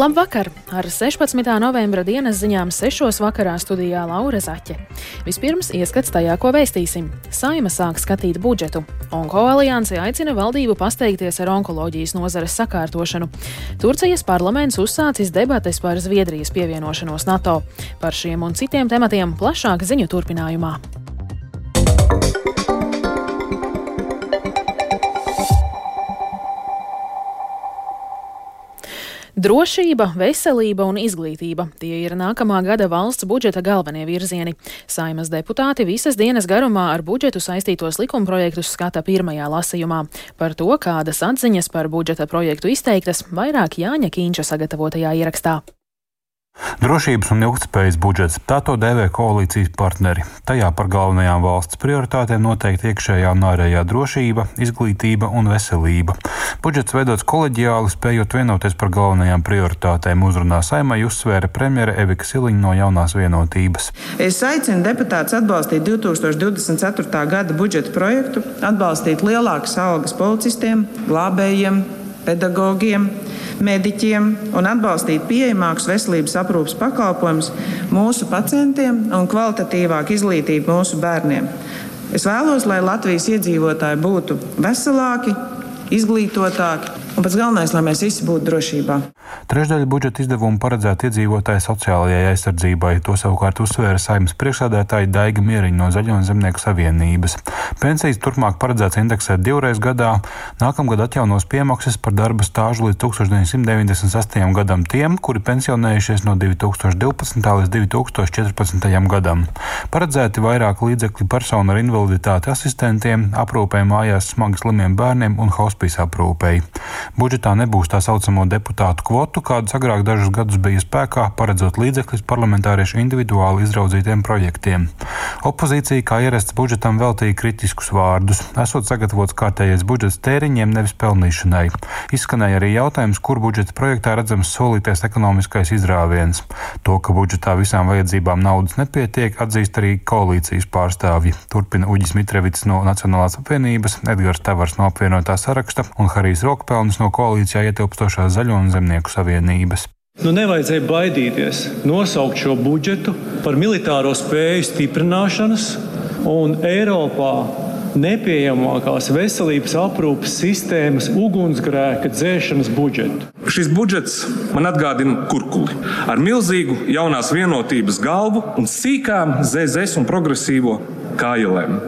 Labvakar! Ar 16. novembra dienas ziņām 6. vakarā studijā Laura Zaķe. Vispirms ieskats tajā, ko vēstīsim. Saima sāk skatīt budžetu. Onko alianse aicina valdību pasteigties ar onkoloģijas nozares sakārtošanu. Turcijas parlaments uzsācis debates par Zviedrijas pievienošanos NATO. Par šiem un citiem tematiem plašāk ziņu turpinājumā. Drošība, veselība un izglītība - tie ir nākamā gada valsts budžeta galvenie virzieni. Saimas deputāti visas dienas garumā ar budžetu saistītos likumprojektus skata pirmajā lasījumā. Par to, kādas atziņas par budžeta projektu izteiktas, vairāk Jāņa Kīņša sagatavotajā ierakstā. Drošības un ilgspējas budžets - tā to dēvē koalīcijas partneri. Tajā par galvenajām valsts prioritātēm noteikti iekšējā un ārējā drošība, izglītība un veselība. Budžets veidots koleģiāli, spējot vienoties par galvenajām prioritātēm. Uzrunā saimai uzsvēra premjera Evika Siliņa no jaunās vienotības. Es aicinu deputātus atbalstīt 2024. gada budžeta projektu, atbalstīt lielākas algas policistiem, glābējiem, pedagogiem mediķiem un atbalstīt pieejamākus veselības aprūpas pakalpojumus mūsu pacientiem un kvalitatīvāku izglītību mūsu bērniem. Es vēlos, lai Latvijas iedzīvotāji būtu veselāki, izglītotāki un pats galvenais, lai mēs visi būtu drošībā. Trešdaļa budžeta izdevumu paredzēta iedzīvotāju sociālajai aizsardzībai. To savukārt uzsvēra saimnes priekšsādētāja Daiga Mieriņa no Zaļo un Zemnieku savienības. Pensijas turpmāk paredzēts indeksēt divreiz gadā. Nākamgad atjaunos piemaksas par darba stāžu līdz 1998. gadam tiem, kuri pensionējušies no 2012. līdz 2014. gadam. Paredzēti vairāk līdzekļu personu ar invaliditāti asistentiem, aprūpē mājās smagi slimiem bērniem un hospīs aprūpēji. Budžetā nebūs tā saucamo deputātu kvotu kādas agrāk dažus gadus bija spēkā, paredzot līdzekļus parlamentāriešu individuāli izraudzītiem projektiem. Opozīcija, kā ierasts budžetam, veltīja kritiskus vārdus. Esot sagatavots kārtējais budžets tēriņiem, nevis pelnīšanai. Izskanēja arī jautājums, kur budžeta projektā redzams solītais ekonomiskais izrāviens. To, ka budžetā visām vajadzībām naudas nepietiek, atzīst arī koalīcijas pārstāvji. Turpina Uģis Mitrevits no Nacionālās apvienības, Edgars Tavars no apvienotā saraksta un Harijs Rokpelnis no koalīcijā ietilpstošās Zaļo un Zemnieku savienības. Nu, nevajadzēja baidīties nosaukt šo budžetu par militāro spēju stiprināšanas un Eiropā nepieejamākās veselības aprūpes sistēmas ugunsgrēka dzēšanas budžetu. Šis budžets man atgādina kurkuli ar milzīgu jaunās vienotības galvu un sīkām ZZS un progresīvo kājlēm.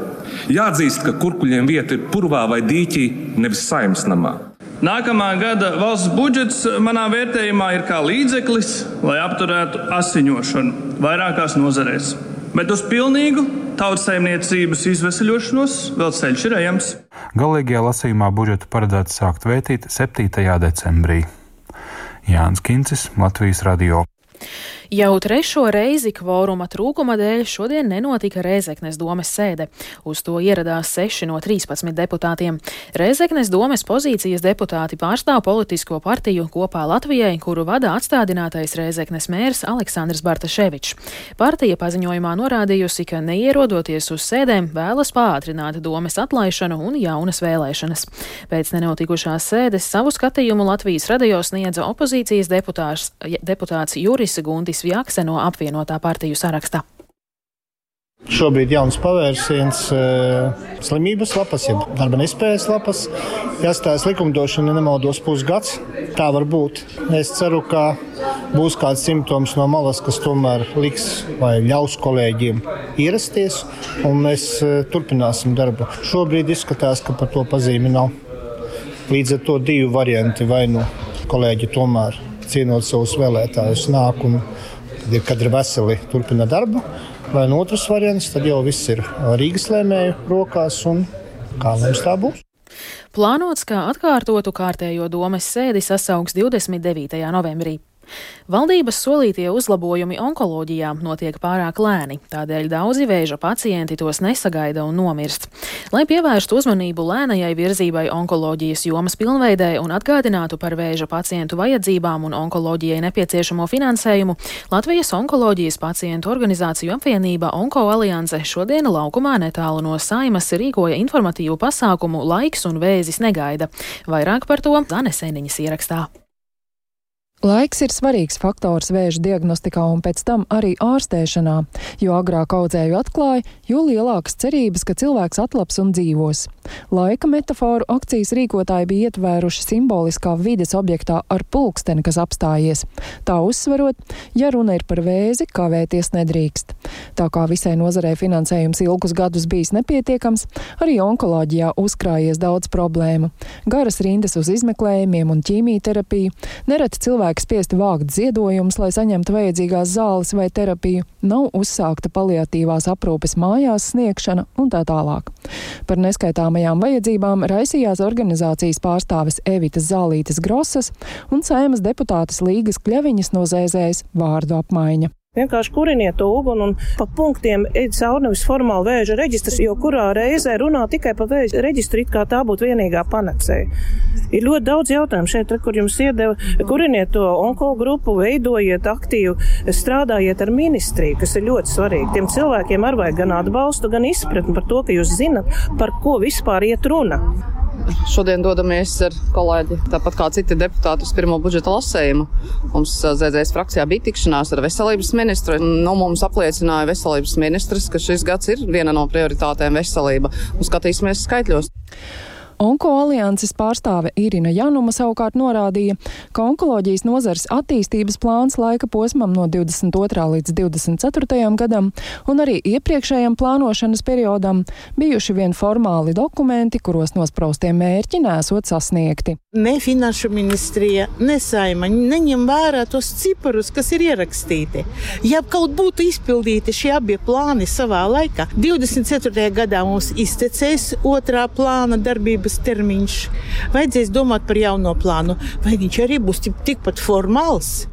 Jāatzīst, ka kurkuļiem vieta ir purvā vai dīķī, nevis saimnes namā. Nākamā gada valsts budžets manā vērtējumā ir kā līdzeklis, lai apturētu asiņošanu vairākās nozarēs. Bet uz pilnīgu tautssaimniecības izvesaļošanos vēl ceļš ir ejams. Galīgajā lasījumā budžetu paredzēts sākt vētīt 7. decembrī. Jānis Kincis, Latvijas Radio. Jau trešo reizi kvoruma trūkuma dēļ šodien nenotika Rēzeknes domes sēde. Uz to ieradās 6 no 13 deputātiem. Rēzeknes domes pozīcijas deputāti pārstāv politisko partiju kopā Latvijai, kuru vada atstādinātais Rēzeknes mērs Aleksandrs Bartaševičs. Partija paziņojumā norādījusi, ka neierodoties uz sēdēm vēlas pātrināt domes atlaišanu un jaunas vēlēšanas. Pēc nenotikušās sēdes savu skatījumu Latvijas radio sniedza opozīcijas deputāts, deputāts Juris Guntis Vjakse no apvienotā partiju saraksta. Šobrīd ir jauns pavērsiens, slimības lapas, jeb darba nespējas lapas. Jāstāsta likumdošana, ja nemaldos, pusgads. Tā var būt. Es ceru, ka būs kāds simptoms no malas, kas tomēr liks vai ļaus kolēģiem ierasties, un mēs turpināsim darbu. Šobrīd izskatās, ka par to pazīmi nav. Līdz ar to divi varianti. Vai nu kolēģi tomēr cienot savus vēlētājus nāk un kad ir, kad ir veseli, turpina darbu. Vai no otras variants, tad jau viss ir Rīgas lēmēju rokās un kā mums tā būs. Plānots, ka atkārtotu kārtējo domas sēdi sasaugs 29. novembrī. Valdības solītie uzlabojumi onkoloģijā notiek pārāk lēni, tādēļ daudzi vēža pacienti tos nesagaida un nomirst. Lai pievērstu uzmanību lēnajai virzībai onkoloģijas jomas pilnveidē un atgādinātu par vēža pacientu vajadzībām un onkoloģijai nepieciešamo finansējumu, Latvijas onkoloģijas pacientu organizāciju apvienība Onko alianse šodien laukumā netālu no saimas rīkoja informatīvu pasākumu Laiks un vēzis negaida. Vairāk par to Zane Sēniņas ierakstā. Laiks ir svarīgs faktors vēža diagnostikā un pēc tam arī ārstēšanā, jo agrāk audzēju atklāja, jo lielākas cerības, ka cilvēks atlaps un dzīvos. Laika metaforu akcijas rīkotāji bija ietvēruši simboliskā vides objektā ar pulksteni, kas apstājies. Tā uzsverot, ja runa ir par vēzi, kavēties nedrīkst. Tā kā visai nozarē finansējums ilgus gadus bijis nepietiekams, arī onkoloģijā uzkrājies daudz problēmu. Garas rindas uz izmeklējumiem un ķīmijterapiju, nereti cilvēki cilvēki spiesti vākt ziedojumus, lai saņemtu vajadzīgās zāles vai terapiju, nav uzsākta paliatīvās aprūpes mājās sniegšana un tā tālāk. Par neskaitāmajām vajadzībām raisījās organizācijas pārstāves Evitas Zālītes Grosas un saimas deputātes Līgas Kļaviņas no Zēzējas vārdu apmaiņa. Vienkārši kuriniet to uguni un pa punktiem ej cauri nevis formāli vēža reģistrs, jo kurā reizē runā tikai pa vēža reģistru, it kā tā būtu vienīgā panacēja. Ir ļoti daudz jautājumu šeit, kur jums iedeva, kuriniet to onko grupu, veidojiet aktīvi, strādājiet ar ministriju, kas ir ļoti svarīgi. Tiem cilvēkiem ar vajag gan atbalstu, gan izpratni par to, ka jūs zinat, par ko vispār iet runa. Šodien dodamies ar kolēģi, tāpat kā citi deputāti, uz pirmo budžeta lasējumu. Mums ZZS frakcijā bija tikšanās ar veselības ministru. Nu, mums apliecināja veselības ministrs, ka šis gads ir viena no prioritātēm veselība. Un skatīsimies skaitļos. Onko alianses pārstāve Irina Januma savukārt norādīja, ka onkoloģijas nozares attīstības plāns laika posmam no 22. līdz 24. gadam un arī iepriekšējam plānošanas periodam bijuši vien formāli dokumenti, kuros nospraustie mērķi nesot sasniegti. Ne finanšu ministrija, ne saima neņem vērā tos ciparus, kas ir ierakstīti. Ja kaut būtu izpildīti šie abi plāni savā laikā, 24. gadā mums iztecēs otrā plāna darbības ilgs termiņš. Vajadzēs domāt par jauno plānu, vai viņš arī būs tikpat formāls.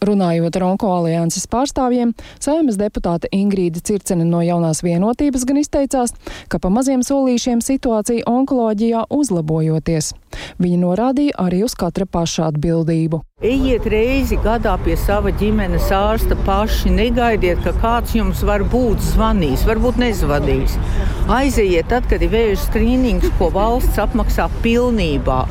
Runājot ar Onko alianses pārstāvjiem, saimas deputāte Ingrīda Circene no jaunās vienotības gan izteicās, ka pa maziem solīšiem situācija onkoloģijā uzlabojoties. Viņa norādīja arī uz katra paša atbildību. Ejiet reizi gadā pie sava ģimenes ārsta paši. Negaidiet, ka kāds jums var būt zvanījis, varbūt nezvanījis. Aizejiet tad, kad ir vēža skrīnings, ko valsts apmaksā pilnībā.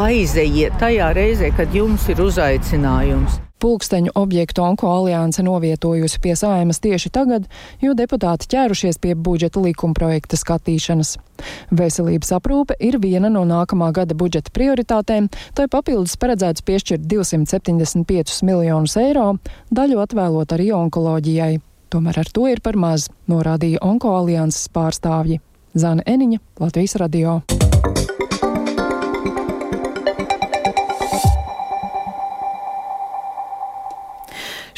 Aizejiet tajā reizē, kad jums ir uzaicinājums. Pulksteņu objektu Onko alianse novietojusi pie saimas tieši tagad, jo deputāti ķērušies pie budžeta likuma projekta skatīšanas. Veselības aprūpe ir viena no nākamā gada budžeta prioritātēm, tai papildus paredzēts piešķirt 275 miljonus eiro, daļu atvēlot arī onkoloģijai. Tomēr ar to ir par maz, norādīja Onko alianses pārstāvji. Zana Eniņa, Latvijas radio.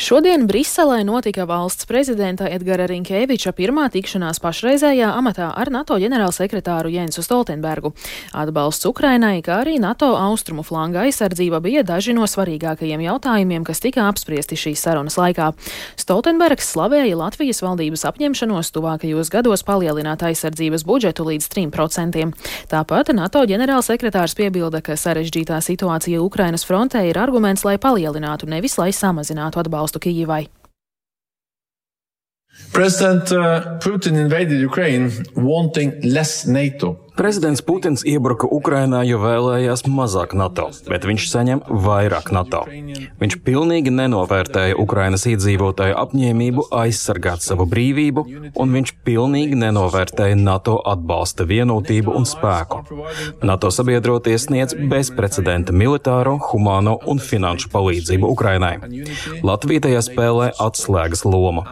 Šodien Briselē notika valsts prezidenta Edgara Rinkēviča pirmā tikšanās pašreizējā amatā ar NATO ģenerālsekretāru Jensu Stoltenbergu. Atbalsts Ukrainai, kā arī NATO austrumu flanga aizsardzība bija daži no svarīgākajiem jautājumiem, kas tika apspriesti šīs sarunas laikā. Stoltenbergs slavēja Latvijas valdības apņemšanos tuvākajos gados palielināt aizsardzības budžetu līdz 3%. Tāpat NATO ģenerālsekretārs piebilda, ka sarežģītā situācija Ukrainas frontē ir arguments, lai palielinātu, nevis lai samazinātu atbalstu President uh, Putin invaded Ukraine wanting less NATO. Prezidents Putins iebruka Ukrainā, jo vēlējās mazāk NATO, bet viņš saņem vairāk NATO. Viņš pilnīgi nenovērtēja Ukrainas iedzīvotāju apņēmību aizsargāt savu brīvību, un viņš pilnīgi nenovērtēja NATO atbalsta vienotību un spēku. NATO sabiedroties sniedz bezprecedenta militāro, humāno un finanšu palīdzību Ukrainai. Latvija tajā spēlē atslēgas lomu.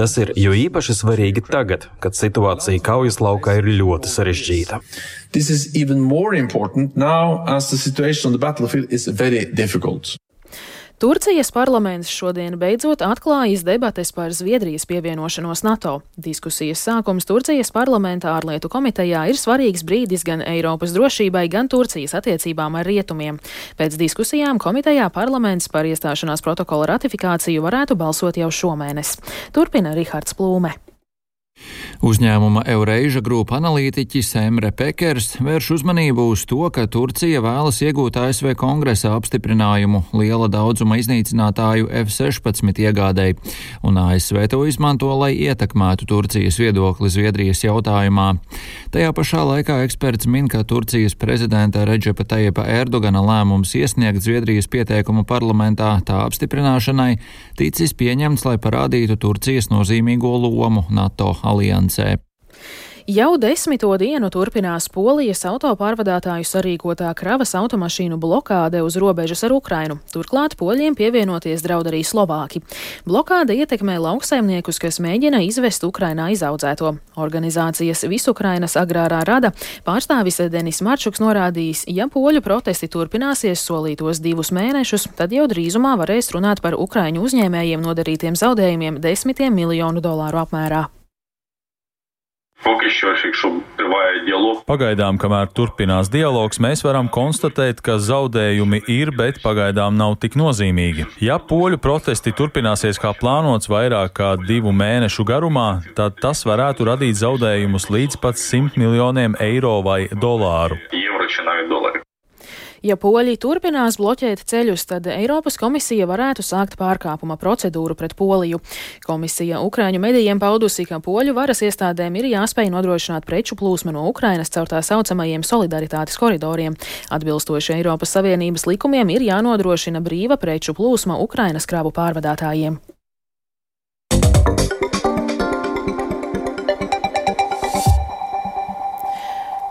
Tas ir jo īpaši svarīgi tagad, kad situācija kaujas laukā ir ļoti sarežģīta. This is even more important now as the situation on the battlefield is very difficult. Turcijas parlaments šodien beidzot atklājas debates par Zviedrijas pievienošanos NATO. Diskusijas sākums Turcijas parlamentā ārlietu komitejā ir svarīgs brīdis gan Eiropas drošībai, gan Turcijas attiecībām ar rietumiem. Pēc diskusijām komitejā parlaments par iestāšanās protokola ratifikāciju varētu balsot jau šomēnes. Turpina Rihards Plūme. Uzņēmuma Eureža grupa analītiķis Emre Pekers vērš uzmanību uz to, ka Turcija vēlas iegūt ASV kongresa apstiprinājumu liela daudzuma iznīcinātāju F-16 iegādēji, un ASV to izmanto, lai ietekmētu Turcijas viedokli Zviedrijas jautājumā. Tajā pašā laikā eksperts min, ka Turcijas prezidenta Redžepa Tajepa Erdogana lēmums iesniegt Zviedrijas pieteikumu parlamentā tā apstiprināšanai ticis pieņemts, lai parādītu Turcijas nozīmīgo lomu NATO aliansē. Jau desmito dienu turpinās Polijas autopārvadātāju sarīkotā kravas automašīnu blokāde uz robežas ar Ukrainu. Turklāt poļiem pievienoties draud arī Slovāki. Blokāde ietekmē lauksaimniekus, kas mēģina izvest Ukrainā izaudzēto. Organizācijas Visukrainas agrārā rada pārstāvis Denis Marčuks norādījis, ja poļu protesti turpināsies solītos divus mēnešus, tad jau drīzumā varēs runāt par Ukraiņu uzņēmējiem nodarītiem zaudējumiem desmitiem miljonu dolāru apmērā. Pagaidām, kamēr turpinās dialogs, mēs varam konstatēt, ka zaudējumi ir, bet pagaidām nav tik nozīmīgi. Ja poļu protesti turpināsies kā plānots vairāk kā divu mēnešu garumā, tad tas varētu radīt zaudējumus līdz pat 100 miljoniem eiro vai dolāru. Ja poļi turpinās bloķēt ceļus, tad Eiropas komisija varētu sākt pārkāpuma procedūru pret Poliju. Komisija Ukrāņu medijiem paudusi, ka poļu varas iestādēm ir jāspēj nodrošināt preču plūsmu no Ukrainas caur tā saucamajiem solidaritātes koridoriem. Atbilstoši Eiropas Savienības likumiem ir jānodrošina brīva preču plūsma Ukrainas kravu pārvadātājiem.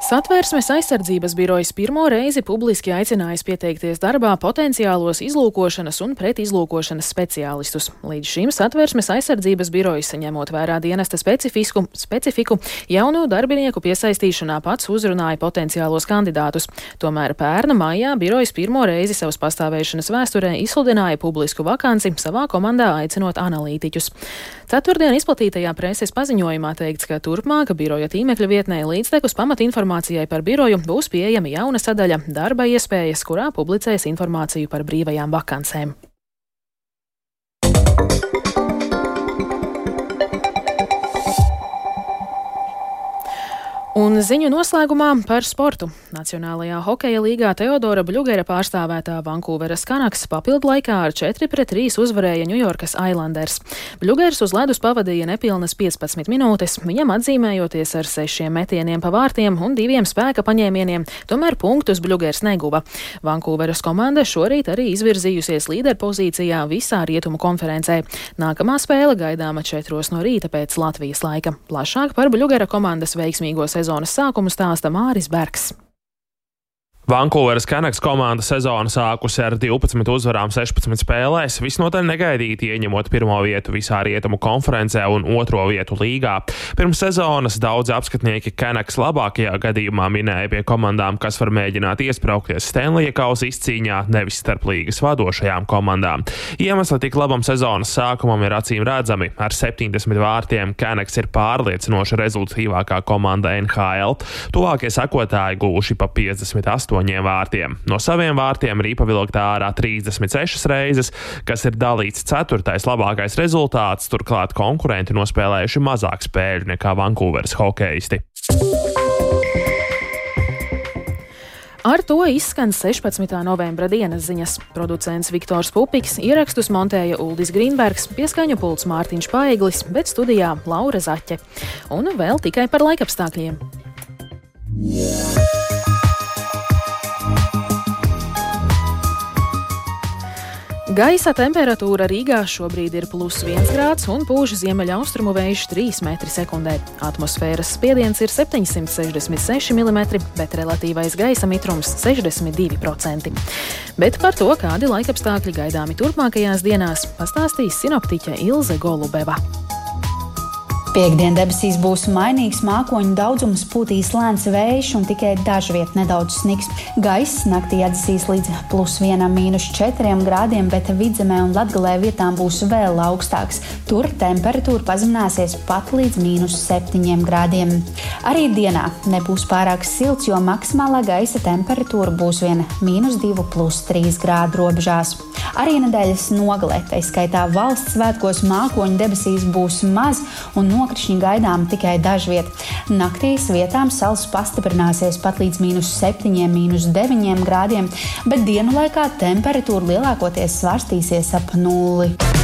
Satvērsmes aizsardzības birojas pirmo reizi publiski aicinājis pieteikties darbā potenciālos izlūkošanas un pretizlūkošanas speciālistus. Līdz šim Satvērsmes aizsardzības birojas, ņemot vērā dienesta specifisku, specifiku, jaunu darbinieku piesaistīšanā pats uzrunāja potenciālos kandidātus. Tomēr pērna maijā birojas pirmo reizi savas pastāvēšanas vēsturē izsludināja publisku vakanci, savā komandā aicinot analītiķus. Ceturtdien izplatītajā preses paziņojumā teikts, ka turpmāk biroja tīmekļa vietnē līdztekus pamatinformācijai par biroju būs pieejama jauna sadaļa darba iespējas, kurā publicēs informāciju par brīvajām vakancēm. Un ziņu noslēgumā par sportu. Nacionālajā hokeja līgā Teodora Bļugera pārstāvētā Vankūveras Kanaks papildu laikā ar 4-3 uzvarēja Ņujorkas Islanders. Bļugers uz ledus pavadīja nepilnas 15 minūtes, viņam atzīmējoties ar sešiem metieniem pa vārtiem un diviem spēka paņēmieniem, tomēr punktus Bļugers neguva. Vankūveras komanda šorīt arī izvirzījusies līderpozīcijā visā rietumu konferencē. Nākamā spēle gaidāma 4 no rīta pēc Latvijas laika. Plašāk par Bļugera komandas veiksmīgo sezonu sezonas sākumu stāsta Māris Bergs. Vankūveras Kanaks komanda sezonu sākusi ar 12 uzvarām 16 spēlēs, visnotaļ negaidīti ieņemot pirmo vietu visā rietumu konferencē un otro vietu līgā. Pirms sezonas daudzi apskatnieki Kanaks labākajā gadījumā minēja pie komandām, kas var mēģināt iesprāgties Stanley kausa izcīņā, nevis starp līgas vadošajām komandām. Iemesli tik labam sezonas sākumam ir acīm redzami. Ar 70 vārtiem Kanaks ir pārliecinoši rezultatīvākā komanda NHL. Tuvākie sekotāji gūši pa 58 astoņiem vārtiem. No saviem vārtiem Rīpa vilktā ārā 36 reizes, kas ir dalīts ceturtais labākais rezultāts, turklāt konkurenti nospēlējuši mazāk spēļu nekā Vankūveras hokeisti. Ar to izskan 16. novembra dienas ziņas. Producents Viktors Pupiks ierakstus montēja Uldis Grīnbergs, pieskaņu pults Mārtiņš Paiglis, bet studijā Laura Zaķe. Un vēl tikai par laikapstākļiem. Yeah. Gaisa temperatūra Rīgā šobrīd ir plus 1 grāds un pūž ziemeļaustrumu vējš 3 m2. Atmosfēras spiediens ir 766 mm, bet relatīvais gaisa mitrums - 62%. Bet par to, kādi laikapstākļi gaidāmi turpmākajās dienās, pastāstīs sinoptiķe Ilze Golubeva. Piektdien debesīs būs mainīgs mākoņu daudzums, pūtīs lēns vējš un tikai dažviet nedaudz sniks. Gaiss naktī atdzīs līdz plus 1,4 grādiem, bet vidzemē un latgalē vietām būs vēl augstāks. Tur temperatūra pazemināsies pat līdz mīnus 7 grādiem. Arī dienā nebūs pārāk silts, jo maksimālā gaisa temperatūra būs vien mīnus 2,3 grādu robežās. Arī nedēļas nogalē, tā skaitā valsts svētkos mākoņu debesīs būs maz un no nokrišņi gaidām tikai dažviet. Naktīs vietām salas pastiprināsies pat līdz mīnus 7, mīnus 9 grādiem, bet dienu laikā temperatūra lielākoties svārstīsies ap nulli.